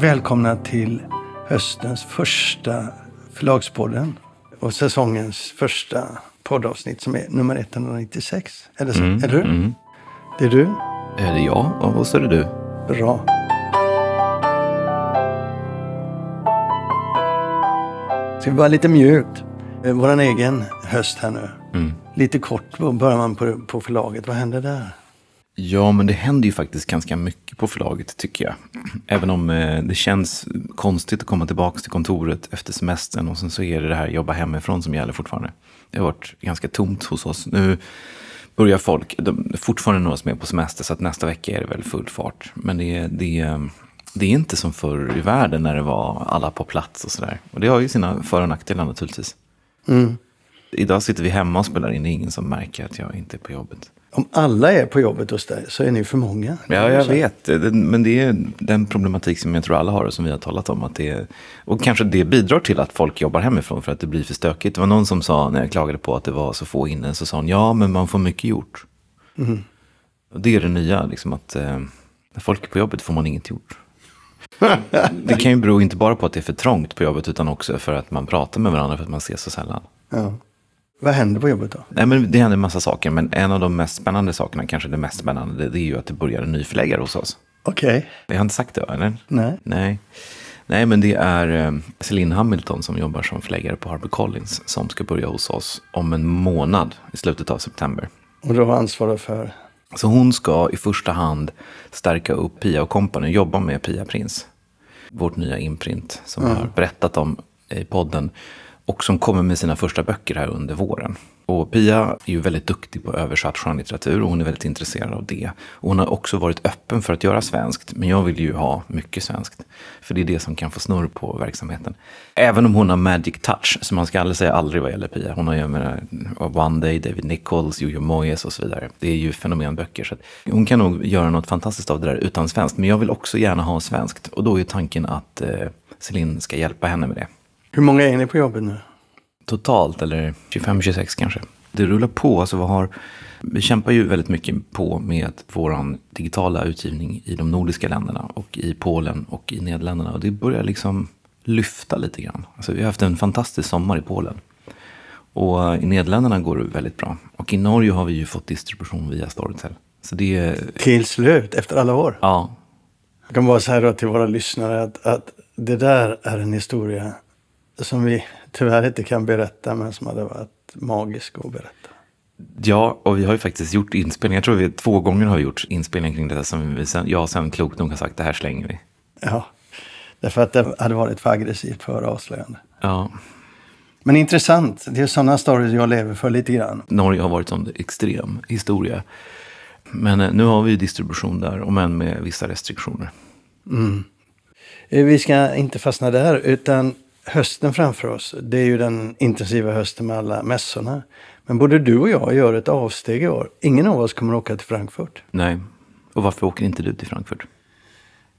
Välkomna till höstens första Förlagspodden och säsongens första poddavsnitt som är nummer 196. Är det så? Mm, är det du? mm. Det är du? Är det jag och så är det du. Bra. Ska vi vara lite mjukt? Eh, Våran egen höst här nu. Mm. Lite kort börjar man på, på förlaget. Vad händer där? Ja, men det händer ju faktiskt ganska mycket på förlaget tycker jag. Även om eh, det känns konstigt att komma tillbaka till kontoret efter semestern och sen så är det det här jobba hemifrån som gäller fortfarande. Det har varit ganska tomt hos oss. Nu börjar folk, de, det är fortfarande några som är på semester så att nästa vecka är det väl full fart. Men det, är- det, är- det är inte som förr i världen när det var alla på plats och sådär. Och det har ju sina för och nackdelar naturligtvis. Mm. Idag sitter vi hemma och spelar in, det är ingen som märker att jag inte är på jobbet. Om alla är på jobbet hos dig så är ni för många. Ja, jag vet. Men det är den problematik som jag tror alla har och som vi har talat om. Att det är, och kanske det bidrar till att folk jobbar hemifrån för att det blir för stökigt. Det var någon som sa, när jag klagade på att det var så få inne, så sa hon, ja men man får mycket gjort. Och det är det nya, liksom att eh, när folk är på jobbet får man inget gjort. det kan ju bero inte bara på att det är för trångt på jobbet utan också för att man pratar med varandra för att man ses så sällan. Ja. Vad händer på jobbet då? Nej, men det händer en massa saker, men en av de mest spännande sakerna, kanske det mest spännande, det, är ju att det börjar en ny förläggare hos oss. Okej. Jag har inte sagt det, eller? Nej. Nej. Nej, men det är eh, Celine Hamilton som jobbar som förläggare på HarperCollins som ska börja hos oss om en månad i slutet av september. Och du har ansvar för? Så hon ska i första hand stärka upp Pia och Company och jobba med Pia Prins. Vårt nya imprint som vi har berättat om i podden. Och som kommer med sina första böcker här under våren. Och Pia är ju väldigt duktig på översatt skönlitteratur och hon är väldigt intresserad av det. Och hon har också varit öppen för att göra svenskt. Men jag vill ju ha mycket svenskt. För det är det som kan få snurr på verksamheten. Även om hon har magic touch. Så man ska aldrig säga aldrig vad gäller Pia. Hon har ju med One Day, David Nichols, Jojo Moyes och så vidare. Det är ju fenomenböcker. Så att hon kan nog göra något fantastiskt av det där utan svenskt. Men jag vill också gärna ha svenskt. Och då är tanken att eh, Celine ska hjälpa henne med det. Hur många är ni på jobbet nu? Totalt, eller 25-26 kanske. Det rullar på. Alltså, vi, har, vi kämpar ju väldigt mycket på med vår digitala utgivning i de nordiska länderna och i Polen och i Nederländerna. Och det börjar liksom lyfta lite grann. Alltså, vi har haft en fantastisk sommar i Polen. Och i Nederländerna går det väldigt bra. Och i Norge har vi ju fått distribution via Storytel. Så det är, Till slut, efter alla år. ja, Jag kan bara säga till våra lyssnare att, att det där är en historia som vi tyvärr inte kan berätta men som hade varit magisk att berätta. Ja, och vi har ju faktiskt gjort inspelningar. Jag tror vi två gånger har vi gjort inspelningar kring detta som vi sen, jag sen klokt nog har sagt det här slänger vi. Ja, därför att det hade varit för aggressivt för avslöjande. Ja, Men intressant, det är sådana stories jag lever för lite grann. Norge har varit en extrem historia. Men eh, nu har vi ju distribution där, om än med vissa restriktioner. Eh, Vi ska inte fastna där, utan hösten framför oss. Det är ju den intensiva hösten med alla mässorna. Men både du och jag gör ett avsteg i år. Ingen av oss kommer att åka till Frankfurt. Nej, och varför åker inte du till Frankfurt?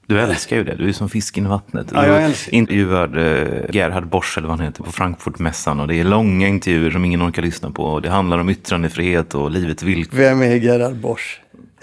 Du älskar ju det, du är som fisken i vattnet. Ja, jag älskar- intervjuade eh, Gerhard Bosch, eller vad han heter, på Frankfurtmässan. Och det är långa intervjuer som ingen orkar lyssna på. Och det handlar om yttrandefrihet och livets villkor. Vem är Gerhard Bosch?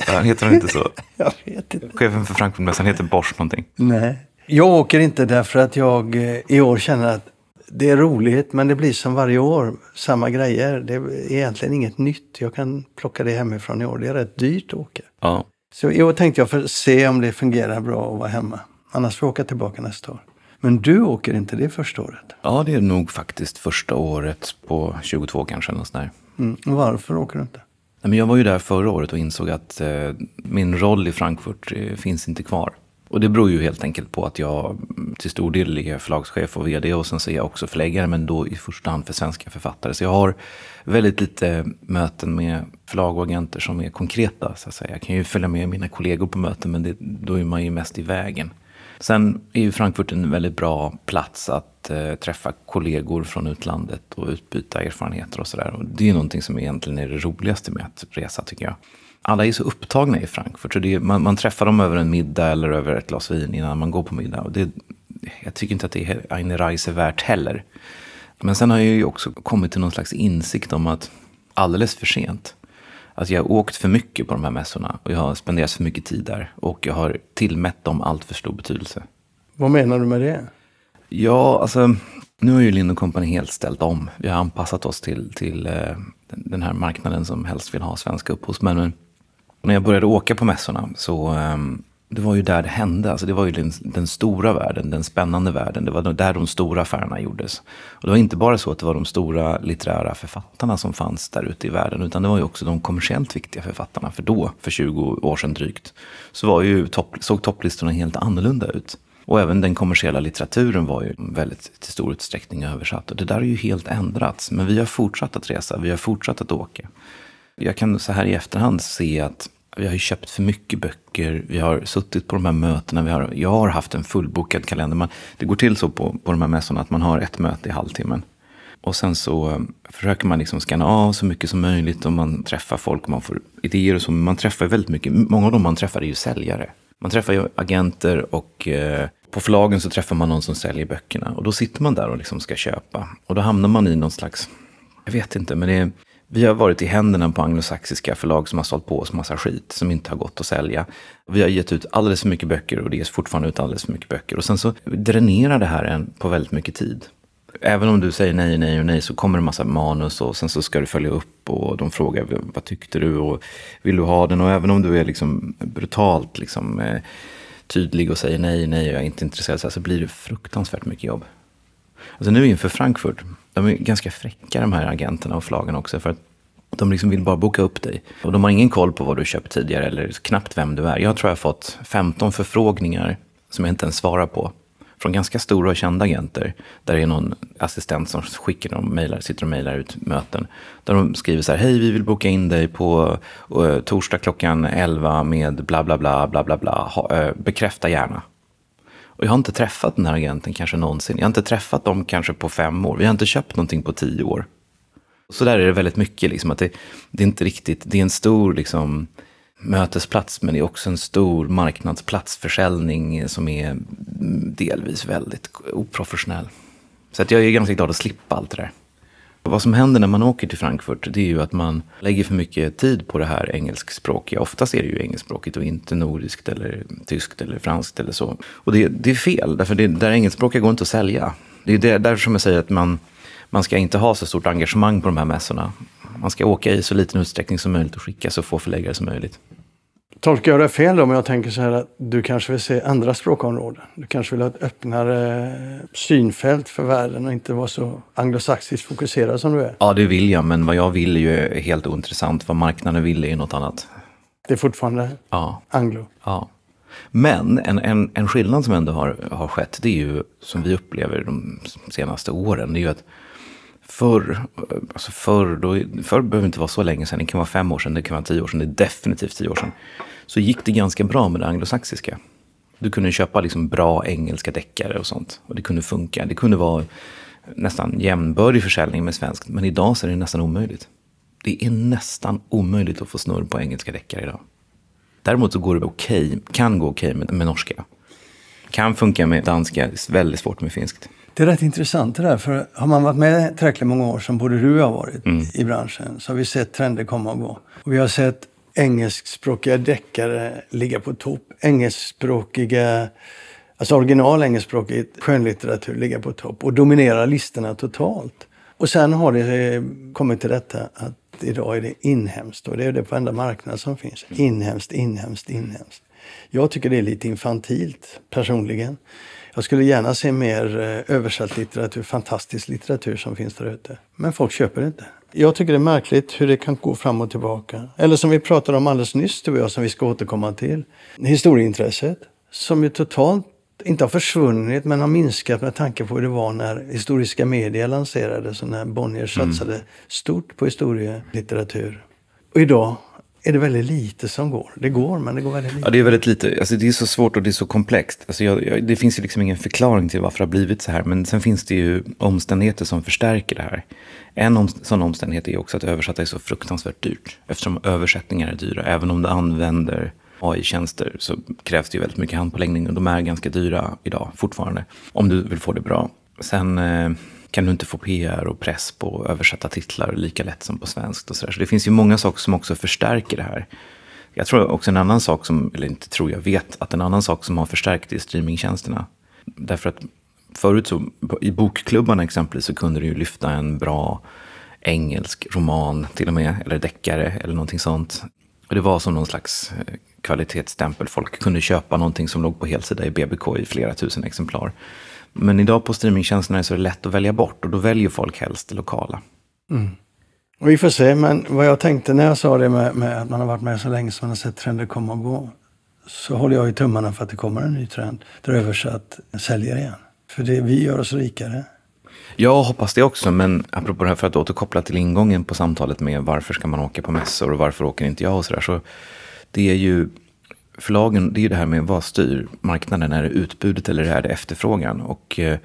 Ja, Heter han inte så? Jag vet inte. Chefen för Frankfurtmässan heter Bosch någonting. Nej. Jag åker inte därför att jag eh, i år känner att det är roligt men det blir som varje år. Samma grejer. Det är egentligen inget nytt. Jag kan plocka det hemifrån i år. Det är rätt dyrt att åka. Ja, Så i år tänkte jag för se om det fungerar bra att vara hemma. Annars får jag åka tillbaka nästa år. Men du åker inte det första året. ja det är nog faktiskt första året på 22 kanske. Eller något sånt där. Mm. Varför åker du inte? Nej, men jag var ju där förra året och insåg att eh, min roll i Frankfurt eh, finns inte kvar. Och det beror ju helt enkelt på att jag till stor del är förlagschef och vd och sen så är jag också förläggare men då i första hand för svenska författare. Så jag har väldigt lite möten med förlag och agenter som är konkreta. Så att säga. Jag kan ju följa med mina kollegor på möten men det, då är man ju mest i vägen. Sen är ju Frankfurt en väldigt bra plats att eh, träffa kollegor från utlandet och utbyta erfarenheter och sådär. Och det är någonting som egentligen är det roligaste med att resa tycker jag. Alla är så upptagna i Frankfurt så är, man, man träffar dem över en middag eller över ett glas vin innan man går på middag. Och det, jag tycker inte att det är eine Reise värt heller. Men sen har jag ju också kommit till någon slags insikt om att alldeles för sent. Att jag har åkt för mycket på de här mässorna och jag har spenderat för mycket tid där. Och jag har tillmätt dem allt för stor betydelse. Vad menar du med det? Ja, alltså nu har ju Lind Company helt ställt om. Vi har anpassat oss till, till eh, den här marknaden som helst vill ha svenska upphovsmän. Men när jag började åka på mässorna så ehm, det var ju där det hände. Alltså det var ju den, den, stora världen, den spännande världen. Det var där de stora affärerna gjordes. Och det var inte bara så att det var de stora litterära författarna som fanns där ute i världen. Utan det var ju också de kommersiellt viktiga författarna. För då, för 20 år sedan drygt, så var ju topp, såg topplistorna helt annorlunda ut. Och även den kommersiella litteraturen var ju väldigt till stor utsträckning översatt. Och det där har ju helt ändrats. Men vi har fortsatt att resa, vi har fortsatt att åka. Jag kan så här i efterhand se att vi har ju köpt för mycket böcker. Vi har suttit på de här mötena. Vi har, jag har haft en fullbokad kalender. Man, det går till så på, på de här mässorna att man har ett möte i halvtimmen. Och sen så eh, försöker man liksom scanna av så mycket som möjligt och man träffar folk och man får idéer och så. Man träffar väldigt mycket. Många av dem man träffar är ju säljare. Man träffar ju agenter och eh, på förlagen så träffar man någon som säljer böckerna. Och då sitter man där och liksom ska köpa. Och då hamnar man i någon slags, jag vet inte, men det är vi har varit i händerna på anglosaxiska förlag som har sålt på oss massa skit som inte har gått att sälja. Vi har gett ut alldeles för mycket böcker och det ges fortfarande ut alldeles för mycket böcker. Och sen så dränerar det här en på väldigt mycket tid. Även om du säger nej, nej och nej så kommer det en massa manus och sen så ska du följa upp och de frågar vad tyckte du och vill du ha den? Och även om du är liksom brutalt liksom, eh, tydlig och säger nej, nej, jag är inte intresserad så, här, så blir det fruktansvärt mycket jobb. Alltså nu inför Frankfurt, de är ganska fräcka de här agenterna och förlagen också. För att de liksom vill bara boka upp dig. Och de har ingen koll på vad du köpt tidigare eller knappt vem du är. Jag tror jag har fått 15 förfrågningar som jag inte ens svarar på. Från ganska stora och kända agenter. Där det är någon assistent som skickar dem mejlar, sitter och mejlar ut möten. Där de skriver så här, hej vi vill boka in dig på uh, torsdag klockan 11 med bla bla bla bla bla bla. Ha, uh, bekräfta gärna. Och jag har inte träffat den här agenten kanske någonsin. Jag har inte träffat dem kanske på fem år. Vi har inte köpt någonting på tio år. Så där är det väldigt mycket. Liksom, att det, det, är inte riktigt, det är en stor liksom, mötesplats men det är också en stor marknadsplatsförsäljning som är delvis väldigt oprofessionell. Så att jag är ganska glad att slippa allt det där. Vad som händer när man åker till Frankfurt det är ju att man lägger för mycket tid på det här engelskspråkiga. Oftast är det ju engelskspråkigt och inte nordiskt eller tyskt eller franskt eller så. Och det, det är fel, därför det där engelskspråkiga går inte att sälja. Det är därför som jag säger att man, man ska inte ha så stort engagemang på de här mässorna. Man ska åka i så liten utsträckning som möjligt och skicka så få förläggare som möjligt. Tolkar jag det fel om jag tänker så här att du kanske vill se andra språkområden? Du kanske vill ha ett öppnare synfält för världen och inte vara så anglosaxiskt fokuserad som du är? Ja, det vill jag, men vad jag vill är ju helt ointressant. Vad marknaden vill är ju något annat. Det är fortfarande ja. anglo? Ja. Men en, en, en skillnad som ändå har, har skett, det är ju som vi upplever de senaste åren, det är ju att Förr, alltså förr, då, förr behöver inte vara så länge sedan, det kan vara fem år sedan, det kan vara tio år sedan, det är definitivt tio år sedan. Så gick det ganska bra med det anglosaxiska. Du kunde köpa liksom bra engelska deckare och sånt. Och det kunde funka. Det kunde vara nästan jämnbördig försäljning med svenskt. Men idag så är det nästan omöjligt. Det är nästan omöjligt att få snurr på engelska deckare idag. Däremot så går det okej, okay, kan gå okej okay med, med norska. Kan funka med danska, väldigt svårt med finskt. Det är rätt intressant det där. För har man varit med tillräckligt många år som både du och jag har varit mm. i branschen så har vi sett trender komma och gå. Och vi har sett engelskspråkiga deckare ligga på topp. Engelskspråkiga, alltså original engelskspråkig skönlitteratur ligga på topp och dominera listorna totalt. Och sen har det kommit till detta att idag är det inhemskt och det är det på enda marknad som finns. Inhemskt, inhemskt, inhemskt. Jag tycker det är lite infantilt personligen. Jag skulle gärna se mer eh, översatt litteratur, fantastisk litteratur som finns där ute. Men folk köper inte. Jag tycker det är märkligt hur det kan gå fram och tillbaka. Eller som vi pratade om alldeles nyss, tror jag, som vi ska återkomma till. Historieintresset, som ju totalt inte har försvunnit men har minskat med tanke på hur det var när historiska medier lanserades och när Bonnier mm. satsade mm. stort på historielitteratur. Och idag är det väldigt lite som går. Det går, men det går väldigt lite. Ja, det är väldigt lite. Alltså, det är så svårt och det är så komplext. Alltså, jag, jag, det finns ju liksom ingen förklaring till varför det har blivit så här. Men sen finns det ju omständigheter som förstärker det här. En om, sån omständighet är också att översätta är så fruktansvärt dyrt. Eftersom översättningar är dyra. Även om du använder AI-tjänster så krävs det ju väldigt mycket handpåläggning. Och de är ganska dyra idag fortfarande. Om du vill få det bra. Sen... Eh, kan du inte få PR och press på att översätta titlar lika lätt som på svenskt. Och så, där. så det finns ju många saker som också förstärker det här. Jag tror också en annan sak som, eller inte tror jag, vet att en annan sak som har förstärkt är streamingtjänsterna. Därför att förut så, i bokklubbarna exempelvis, så kunde du ju lyfta en bra engelsk roman till och med, eller deckare eller någonting sånt. Och det var som någon slags eh, kvalitetsstämpel. Folk kunde köpa någonting som låg på helsida i BBK i flera tusen exemplar. Men idag på streamingtjänsterna är det så lätt att välja bort och då väljer folk helst det lokala. Mm. Och vi får se, men vad jag tänkte när jag sa det med, med, att man har varit med så länge så man har sett trender komma och gå. Så håller jag i tummarna för att det kommer en ny trend där översatt säljer igen. För det, vi gör oss rikare. Jag hoppas det också, men apropå det här för att återkoppla till ingången på samtalet med varför ska man åka på mässor och varför åker inte jag och sådär. Så det är ju förlagen, det är ju det här med vad styr marknaden? Är det utbudet eller är det efterfrågan? Och eh,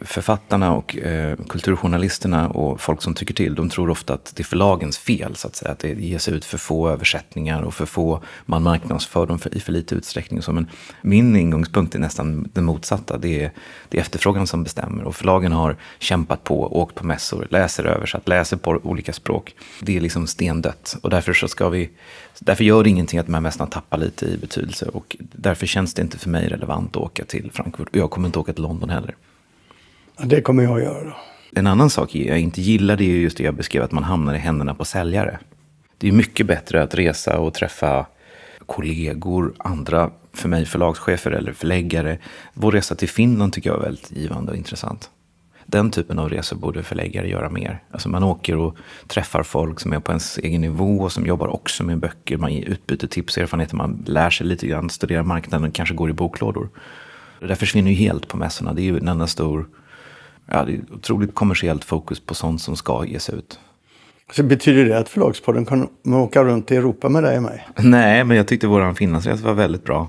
författarna och eh, kulturjournalisterna och folk som tycker till, de tror ofta att det är förlagens fel, så att säga. Att det ges ut för få översättningar och för få, man marknadsför dem för, i för lite utsträckning. Så, men min ingångspunkt är nästan den motsatta. Det är, det är efterfrågan som bestämmer. Och förlagen har kämpat på, åkt på mässor, läser översatt, läser på olika språk. Det är liksom stendött. Och därför så ska vi, därför gör det ingenting att de här mässorna tappar lite i betydelse. Och därför känns det inte för mig relevant att åka till Frankfurt. Och jag kommer inte åka till London heller. Det kommer jag att göra då. En annan sak jag inte gillar det är just det jag beskrev, att man hamnar i händerna på säljare. Det är mycket bättre att resa och träffa kollegor, andra, för mig förlagschefer eller förläggare. Vår resa till Finland tycker jag är väldigt givande och intressant. Den typen av resor borde förläggare göra mer. Alltså man åker och träffar folk som är på ens egen nivå och som jobbar också med böcker. Man utbyter tips och erfarenheter, man lär sig lite grann, studerar marknaden, kanske går i boklådor. Det där försvinner ju helt på mässorna. Det är ju en enda stor ja, det är otroligt kommersiellt fokus på sånt som ska ges ut. Så betyder det att Förlagspodden kommer åka runt i Europa med dig och mig? Nej, men jag tyckte våran Finlandsresa var väldigt bra.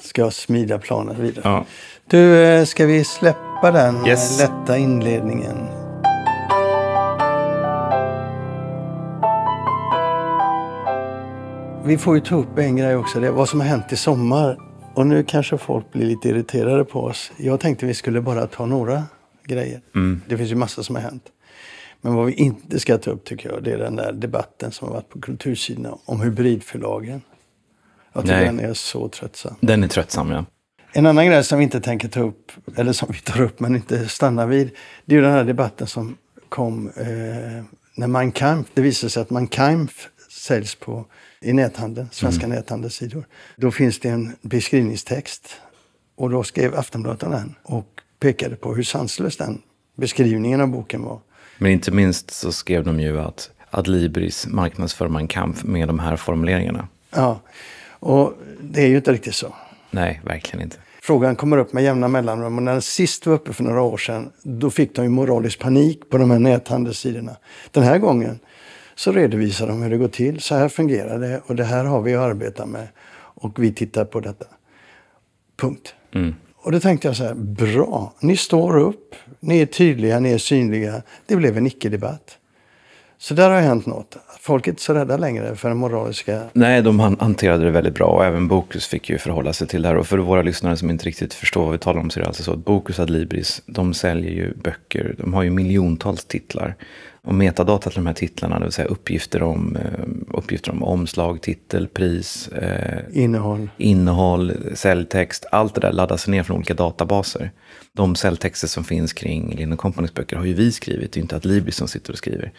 Ska jag smida planen vidare? Ja. Du, eh, ska vi släppa den eh, Yes. lätta inledningen? Vi får ju ta upp en grej också, det är vad som har hänt i sommar. Och nu kanske folk blir lite irriterade på oss. Jag tänkte vi skulle bara ta några grejer. Det finns ju massor som har hänt. Men vad vi inte ska ta upp tycker jag, det är den där debatten som har varit på kultursidorna om hybridförlagen. Jag tycker Nej. den är så tröttsam. Den är tröttsam, ja. En annan grej som vi inte tänker ta upp, eller som vi tar upp men inte stannar vid, det är ju den här debatten som kom eh, när Mein Kampf, det visade sig att Mein Kampf säljs på, i näthandeln, svenska näthandelssidor. Då finns det en beskrivningstext och då skrev Aftonbladet den och pekade på hur sanslös den beskrivningen av boken var. Men inte minst så skrev de ju att Adlibris marknadsför man kamp med de här formuleringarna. Ja, och det är ju inte riktigt så. Nej, verkligen inte. Frågan kommer upp med jämna mellanrum och när den sist var uppe för några år sedan då fick de ju moralisk panik på de här näthandelssidorna. Den här gången så redovisar de hur det går till. Så här fungerar det och det här har vi att arbeta med och vi tittar på detta. Punkt. Och då tänkte jag så här, bra, ni står upp, ni är tydliga, ni är synliga. Det blev en icke-debatt. Så där har hänt något. Folk är inte så rädda längre för den moraliska Nej, de han- hanterade det väldigt bra och även Bokus fick ju förhålla sig till det här. Och för våra lyssnare som inte riktigt förstår vad vi talar om så är det alltså så att Bokus Adlibris, de säljer ju böcker, de har ju miljontals titlar. Och metadata till de här titlarna, det vill säga uppgifter om, eh, uppgifter om omslag, titel, pris, eh, innehåll. innehåll, säljtext, allt det där laddas ner från olika databaser. De säljtexter som finns kring Lind Companys böcker har ju vi skrivit, det är inte att Libris som sitter och skriver.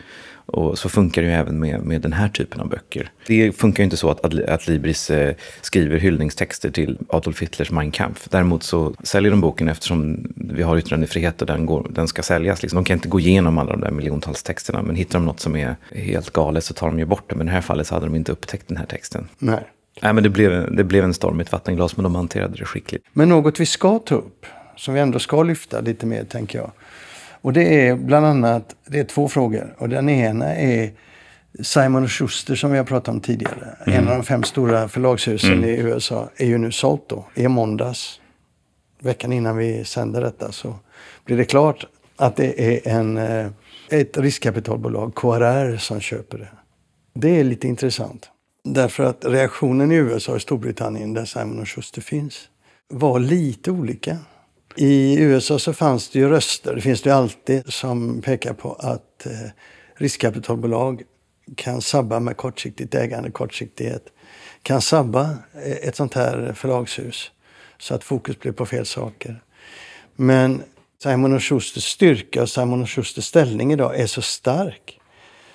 Och så funkar det ju även med, med den här typen av böcker. Det funkar ju inte så att, att, att Libris eh, skriver hyllningstexter till Adolf Hitlers Mein Kampf. Däremot så säljer de boken eftersom vi har yttrandefrihet och den, går, den ska säljas. Liksom. De kan inte gå igenom alla de där miljontals texterna, men hittar de något som är helt galet så tar de ju bort det. Men i det här fallet så hade de inte upptäckt den här texten. Nej. Nej, men det blev, det blev en storm i ett vattenglas, men de hanterade det skickligt. Men något vi ska ta upp, som vi ändå ska lyfta lite mer tänker jag. Och det är bland annat, det är två frågor. Och den ena är Simon Schuster som vi har pratat om tidigare. En av de fem stora förlagshusen i USA är ju nu sålt då, i måndags. Veckan innan vi sänder detta så blir det klart att det är en, eh, ett riskkapitalbolag, KRR, som köper det. Det är lite intressant. Därför att reaktionen i USA och Storbritannien, där Simon Schuster finns, var lite olika. I USA så fanns det ju röster, det finns det ju alltid, som pekar på att eh, riskkapitalbolag kan sabba med kortsiktigt ägande, kortsiktighet, kan sabba eh, ett sånt här förlagshus Så att fokus blir på fel saker. Men Simon Schusters styrka och Simon Schusters ställning idag är så stark.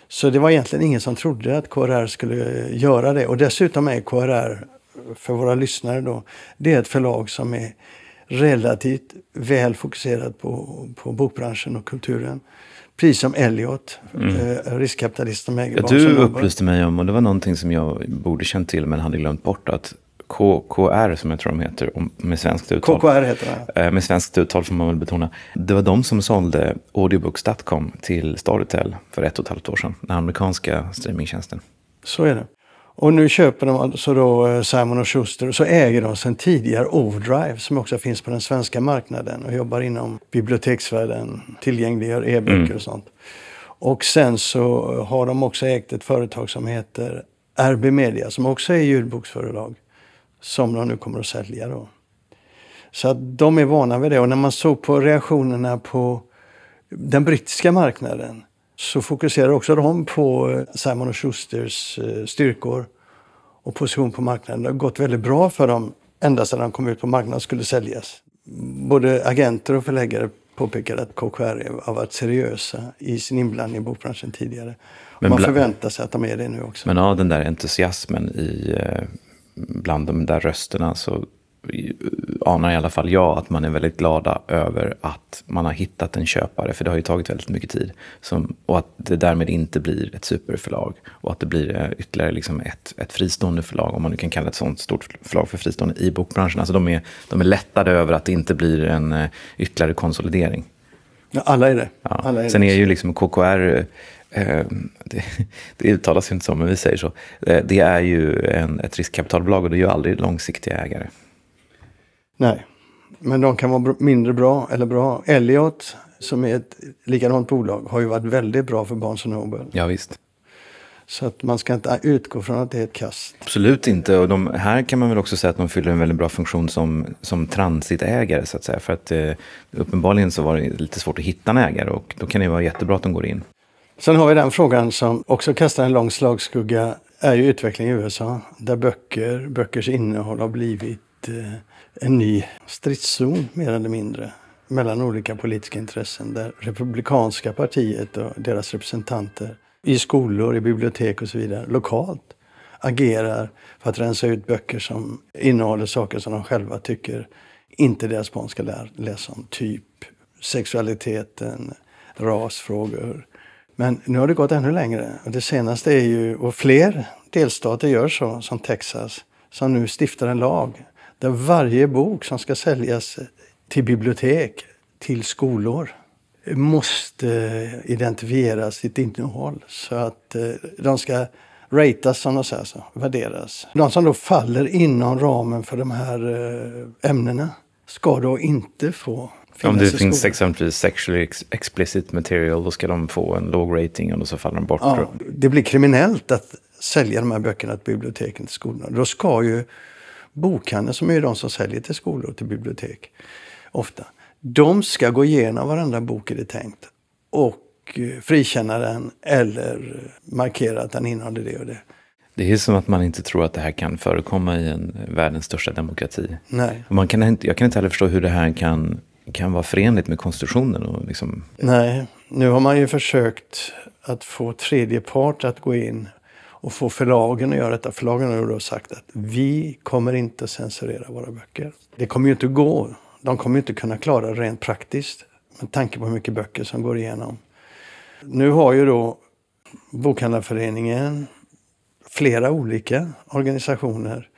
Så det var egentligen ingen som trodde att KRR skulle göra det. Och dessutom är KRR, för våra lyssnare då, det är ett förlag som är relativt väl fokuserat på, på bokbranschen och kulturen. Precis som Elliot, mm. eh, riskkapitalist som äger ja, Du upplyste mig om, och det var någonting som jag borde känt till men hade glömt bort, att KKR som jag tror de heter, med svenskt uttal. KKR heter det. Eh, med svenskt uttal får man väl betona. Det var de som sålde audiobooks.com till Storytel för ett och ett halvt år sedan. Den amerikanska streamingtjänsten. Så är det. Och nu köper de alltså då eh, Simon och Schuster och så äger de sedan tidigare Overdrive som också finns på den svenska marknaden och jobbar inom biblioteksvärlden, tillgängliggör e-böcker mm. och sånt. Och sen så har de också ägt ett företag som heter RB Media som också är ljudboksföretag som de nu kommer att sälja då. Så att de är vana vid det och när man såg på reaktionerna på den brittiska marknaden så fokuserar också de på eh, Simon Schusters eh, styrkor och position på marknaden. Det har gått väldigt bra för dem ända sedan de kom ut på marknaden och skulle säljas. Både agenter och förläggare påpekar att KKR har varit seriösa i sin inblandning i bokbranschen tidigare. Men man förväntar sig att de är det nu också. Men av den där entusiasmen i, eh, bland de där rösterna så anar i alla fall jag att man är väldigt glada över att man har hittat en köpare. För det har ju tagit väldigt mycket tid. Som, och att det därmed inte blir ett superförlag. Och att det blir eh, ytterligare liksom ett, ett fristående förlag, om man nu kan kalla ett sånt stort förlag för fristående i bokbranschen. Alltså de är, de är lättade över att det inte blir en uh, ytterligare konsolidering. Ja, alla är det. Ja. Alla är Sen det. är ju liksom KKR Eh, det, det uttalas inte så, men vi säger så. Eh, det är ju en, ett riskkapitalbolag och det är ju aldrig långsiktiga ägare. Nej, men de kan vara mindre bra eller bra. Elliot, som är ett likadant bolag, har ju varit väldigt bra för Barnes Noble. Ja, visst. Så att man ska inte utgå från att det är ett kast. Absolut inte. Och de, här kan man väl också säga att de fyller en väldigt bra funktion som, som transitägare. Så att säga. För att eh, uppenbarligen så var det lite svårt att hitta en ägare och då kan det vara jättebra att de går in. Sen har vi den frågan som också kastar en lång slagskugga. är ju utvecklingen i USA. Där böcker, böckers innehåll har blivit ett, eh, en ny stridszon mer eller mindre mellan olika politiska intressen. Där Republikanska partiet och deras representanter i skolor, i bibliotek och så vidare lokalt agerar för att rensa ut böcker som innehåller saker som de själva tycker inte deras barn ska läsa om. Typ sexualiteten, rasfrågor. Men nu har det gått ännu längre. Och det senaste är ju, och fler delstater gör så, som Texas, som nu stiftar en lag där varje bok som ska säljas till bibliotek, till skolor, måste identifiera sitt innehåll. Så att eh, de ska ratas, som de säger, så, värderas. De som då faller inom ramen för de här eh, ämnena ska då inte få Om det finns exempelvis sexually explicit material, då ska de få en låg rating och så faller de bort. Ja, det blir kriminellt att sälja de här böckerna till biblioteken, till skolorna. Då ska ju bokhandeln, som är de som säljer till skolor och till bibliotek ofta, de ska gå igenom varenda bok är det tänkt och eh, frikänna den eller markera att den innehåller det och det. Det är som att man inte tror att det här kan förekomma i en världens största demokrati. Nej. Man kan inte, jag kan inte heller förstå hur det här kan, kan vara förenligt med konstitutionen. Och liksom... Nej, nu har man ju försökt att få tredje part att gå in och få förlagen att göra detta. Förlagen har då sagt att vi kommer inte censurera våra böcker. Det kommer ju inte att gå. De kommer ju inte kunna klara det rent praktiskt med tanke på hur mycket böcker som går igenom. Nu har ju då Bokhandlarföreningen, flera olika organisationer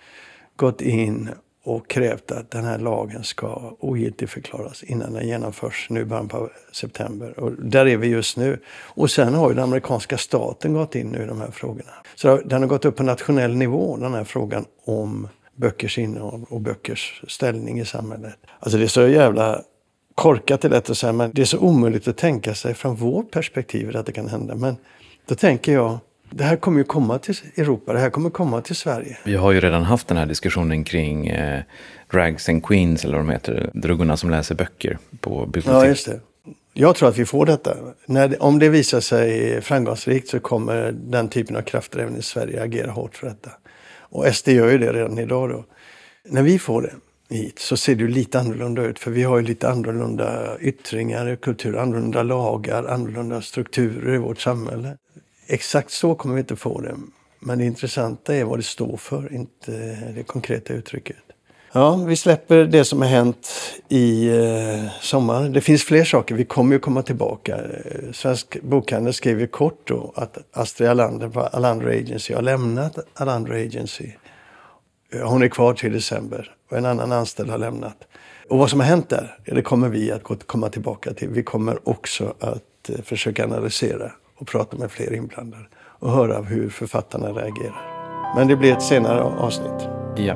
gått in och krävt att den här lagen ska ogiltigförklaras innan den genomförs nu i början på september. Och där är vi just nu. Och sen har ju den amerikanska staten gått in nu i de här frågorna. Så den har gått upp på nationell nivå, den här frågan om böckers innehåll och böckers ställning i samhället. Alltså det är så jävla korkat är lätt att säga, men det är så omöjligt att tänka sig från vårt perspektiv att det kan hända. Men då tänker jag, det här kommer ju komma till Europa, det här kommer komma till Sverige. Vi har ju redan haft den här diskussionen kring eh, Drags and Queens, eller vad de heter, druggorna som läser böcker på bibliotek. Ja, just det. Jag tror att vi får detta. När om det visar sig framgångsrikt så kommer den typen av krafter även i Sverige agera hårt för detta. Och SD gör ju det redan idag då. När vi får det, hit så ser det ju lite annorlunda ut. För vi har ju lite annorlunda yttringar i kultur, annorlunda lagar, annorlunda strukturer i vårt samhälle. Exakt så kommer vi inte få det. Men det intressanta är vad det står för, inte det konkreta uttrycket. Ja, vi släpper det som har hänt i eh, sommar. Det finns fler saker. Vi kommer ju komma tillbaka. Eh, svensk bokhandel skriver kort då att Astrid Alander på Alander Agency har lämnat Alander Agency. Eh, hon är kvar till december och en annan anställd har lämnat. Och vad som har hänt där, det kommer vi att komma tillbaka till. Vi kommer också att eh, försöka analysera och prata med fler inblandade och höra hur författarna reagerar. Men det blir ett senare avsnitt. Ja.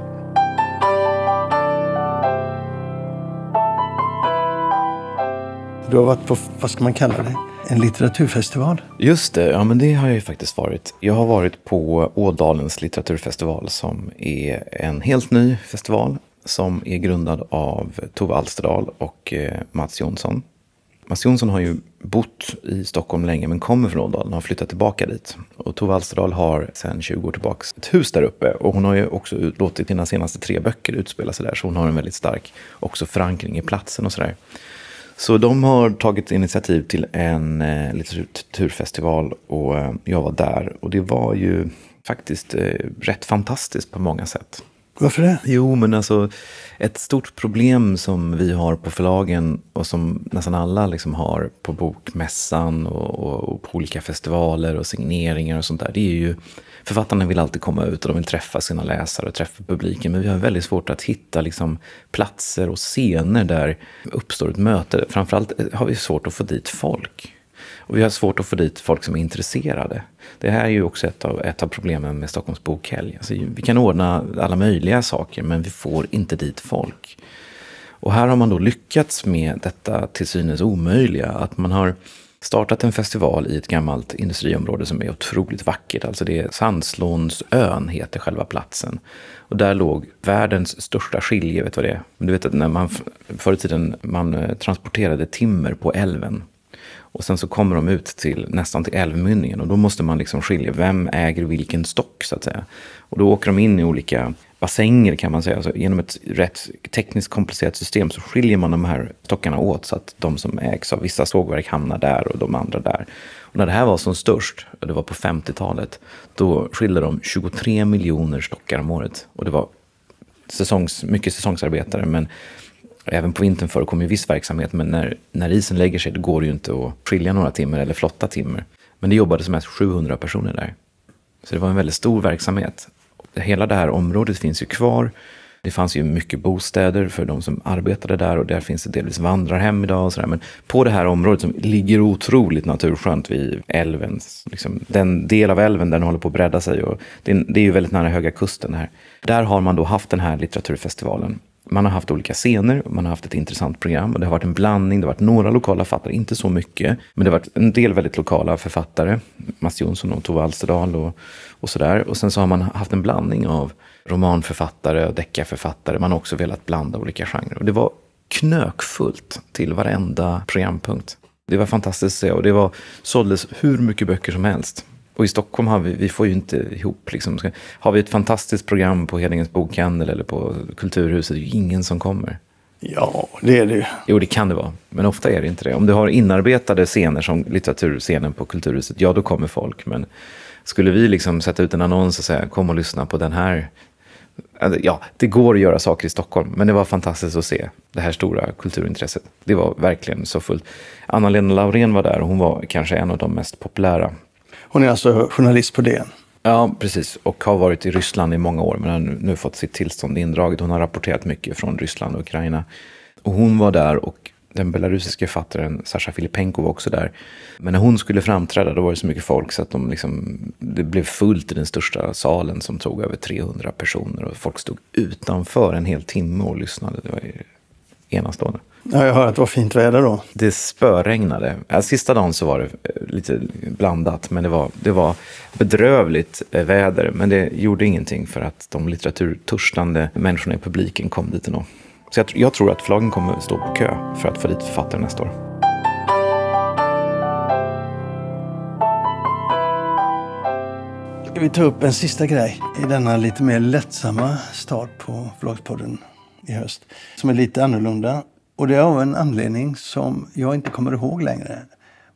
Du har varit på, vad ska man kalla det, en litteraturfestival? Just det, ja men det har jag ju faktiskt varit. Jag har varit på Ådalens litteraturfestival som är en helt ny festival som är grundad av Tove Alsterdal och eh, Mats Jonsson. Mats Jonsson har ju bott i Stockholm länge men kommer från Ådalen och har flyttat tillbaka dit. Och Tove Alsterdal har sedan 20 år tillbaka ett hus där uppe. Och hon har ju också låtit sina senaste tre böcker utspela sig där. Så hon har en väldigt stark också förankring i platsen och sådär. Så de har tagit initiativ till en eh, litteraturfestival och eh, jag var där. Och det var ju faktiskt eh, rätt fantastiskt på många sätt. Varför det? Jo, men alltså ett stort problem som vi har på förlagen och som nästan alla liksom har på Bokmässan och, och, och, på olika festivaler och signeringar och sånt där. Det är ju författarna vill alltid komma ut och de vill träffa sina läsare och träffa publiken. Men vi har väldigt svårt att hitta liksom, platser och scener där uppstår ett möte. Framförallt har vi svårt att få dit folk. Och vi har svårt att få dit folk som är intresserade. Det här är ju också ett av, ett av problemen med Stockholms bokhelg. Alltså, vi kan ordna alla möjliga saker men vi får inte dit folk. Och här har man då lyckats med detta till synes omöjliga. Att man har startat en festival i ett gammalt industriområde som är otroligt vackert. Alltså det är Sandslånsön heter själva platsen. Och där låg världens största skilje, vet du vad det är? Du vet att när man förr i tiden man eh, transporterade timmer på älven och sen så kommer de ut till nästan till älvmynningen och då måste man liksom skilja vem äger vilken stock så att säga. Och då åker de in i olika bassänger kan man säga. Alltså, genom ett rätt tekniskt komplicerat system så skiljer man de här stockarna åt så att de som ägs av vissa sågverk hamnar där och de andra där. Och när det här var som störst, och det var på 50-talet, då skilde de 23 miljoner stockar om året. Och det var säsongs, mycket säsongsarbetare, men Även på vintern förekommer ju viss verksamhet, men när, när isen lägger sig då går det ju inte att skilja några timmer eller flotta timmer. Men det jobbade som mest 700 personer där. Så det var en väldigt stor verksamhet. Hela det här området finns ju kvar. Det fanns ju mycket bostäder för de som arbetade där och där finns det delvis vandrarhem idag och sådär. Men på det här området som ligger otroligt naturskönt vid älven, liksom den del av älven där den håller på att bredda sig och det, det är ju väldigt nära Höga Kusten här. Där har man då haft den här litteraturfestivalen man har haft olika scener, man har haft ett intressant program och det har varit en blandning. Det har varit några lokala författare, inte så mycket, men det har varit en del väldigt lokala författare. Mats Jonsson och Tove Alsterdal och, och sådär. Och sen så har man haft en blandning av romanförfattare och deckarförfattare. Man har också velat blanda olika genrer. Och det var knökfullt till varenda programpunkt. Det var fantastiskt att se och det var, såldes hur mycket böcker som helst. Och i Stockholm har vi, vi får ju inte ihop liksom. Har vi ett fantastiskt program på Hedingens bokhandel eller på Kulturhuset, det är ju ingen som kommer. Ja, det är det ju. Jo, det kan det vara. Men ofta är det inte det. Om du har inarbetade scener som litteraturscenen på Kulturhuset, ja då kommer folk. Men skulle vi liksom sätta ut en annons och säga kom och lyssna på den här. Ja, det går att göra saker i Stockholm, men det var fantastiskt att se det här stora kulturintresset. Det var verkligen så fullt. Anna-Lena Laurén var där och hon var kanske en av de mest populära hon är alltså journalist på DN. Ja, precis. Och har varit i Ryssland i många år, men har nu, fått sitt tillstånd indraget. Hon har rapporterat mycket från Ryssland och Ukraina. Och hon var där och den belarusiska författaren Sasha Filipenko var också där. Men när hon skulle framträda då var det så mycket folk så att de liksom, det blev fullt i den största salen som tog över 300 personer. Och folk stod utanför en hel timme och lyssnade. Det var enastående. Ja, jag hör att det var fint väder då. Det spöregnade. Sista dagen så var det eh, lite blandat, men det var, det var bedrövligt eh, väder. Men det gjorde ingenting för att de litteraturtörstande människorna i publiken kom dit ändå. Så jag, jag tror att förlagen kommer stå på kö för att få dit författare nästa år. Ska vi ta upp en sista grej i denna lite mer lättsamma start på Förlagspodden i höst som är lite annorlunda. Och det är av en anledning som jag inte kommer ihåg längre.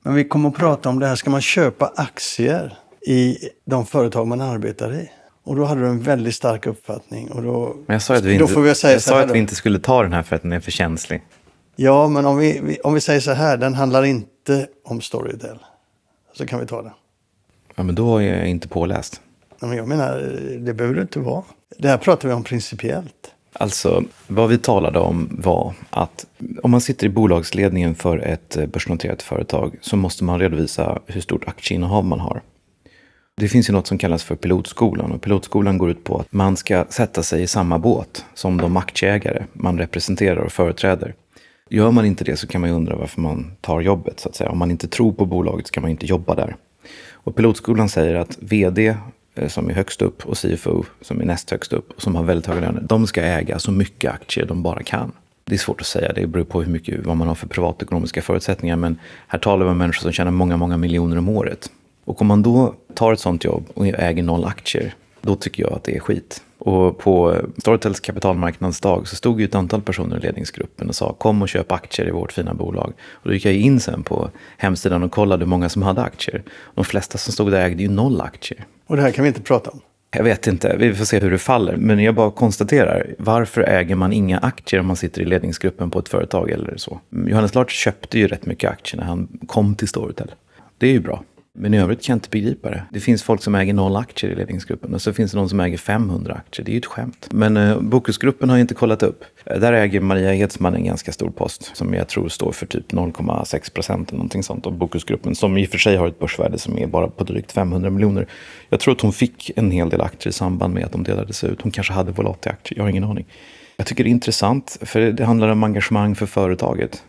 Men vi kommer att prata om det här, ska man köpa aktier i de företag man arbetar i? Och då hade du en väldigt stark uppfattning. Och då, Men jag sa att vi inte, får vi säga jag sa att vi inte skulle ta den här för att den är för känslig. Ja, men om vi, om vi säger så här, den handlar inte om Storytel. Så kan vi ta det. Ja, men då är jag inte påläst. Nej, Men jag menar, det behöver det inte vara. Det här pratar vi om principiellt. Alltså, vad vi talade om var att om man sitter i bolagsledningen för ett eh, börsnoterat företag så måste man redovisa hur stort aktieinnehav man har. Det finns ju något som kallas för pilotskolan och pilotskolan går ut på att man ska sätta sig i samma båt som de aktieägare man representerar och företräder. Gör man inte det så kan man ju undra varför man tar jobbet så att säga. Om man inte tror på bolaget så kan man inte jobba där. Och pilotskolan säger att vd Eh, som är högst upp och CFO som är näst högst upp och som har väldigt höga löner, de ska äga så mycket aktier de bara kan. Det är svårt att säga, det beror på hur mycket, vad man har för privatekonomiska förutsättningar. Men här talar vi om människor som tjänar många, många miljoner om året. Och om man då tar ett sånt jobb och äger noll aktier, då tycker jag att det är skit. Och på Storytels kapitalmarknadsdag så stod ju ett antal personer i ledningsgruppen och sa kom och köp aktier i vårt fina bolag. Och då gick jag in sen på hemsidan och kollade hur många som hade aktier. De flesta som stod där ägde ju noll aktier. Och det här kan vi inte prata om. Jag vet inte, vi får se hur det faller. Men jag bara konstaterar, varför äger man inga aktier om man sitter i ledningsgruppen på ett företag eller så? Johannes Lars köpte ju rätt mycket aktier när han kom till Storytel. Det är ju bra. Men i övrigt kan jag inte begripa det. Det finns folk som äger noll aktier i ledningsgruppen och så finns det någon som äger 500 aktier. Det är ju ett skämt. Men eh, Bokusgruppen har jag inte kollat upp. Eh, där äger Maria Edsman en ganska stor post som jag tror står för typ 0,6 procent eller någonting sånt av Bokusgruppen. Som i och för sig har ett börsvärde som är bara på drygt 500 miljoner. Jag tror att hon fick en hel del aktier i samband med att de delades ut. Hon kanske hade Volati-aktier, jag har ingen aning. Jag tycker det är intressant för det handlar om engagemang för företaget.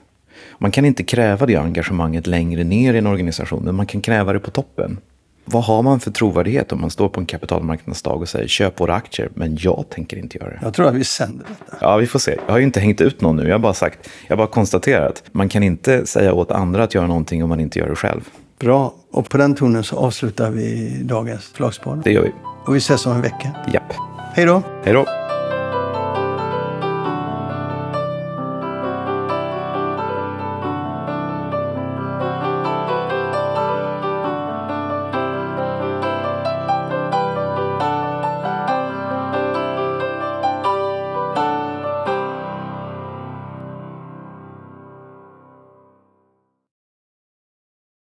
Man kan inte kräva det engagemanget längre ner i en organisation, men man kan kräva det på toppen. Vad har man för trovärdighet om man står på en kapitalmarknadsdag och säger köp våra aktier, men jag tänker inte göra det? Jag tror att vi sänder detta. Ja, vi får se. Jag har ju inte hängt ut någon nu. Jag har bara sagt, jag har bara konstaterat. Man kan inte säga åt andra att göra någonting om man inte gör det själv. Bra. Och på den tonen så avslutar vi dagens Förlagspodd. Det gör vi. Och vi ses om en vecka. Japp. Hej då! Hej då.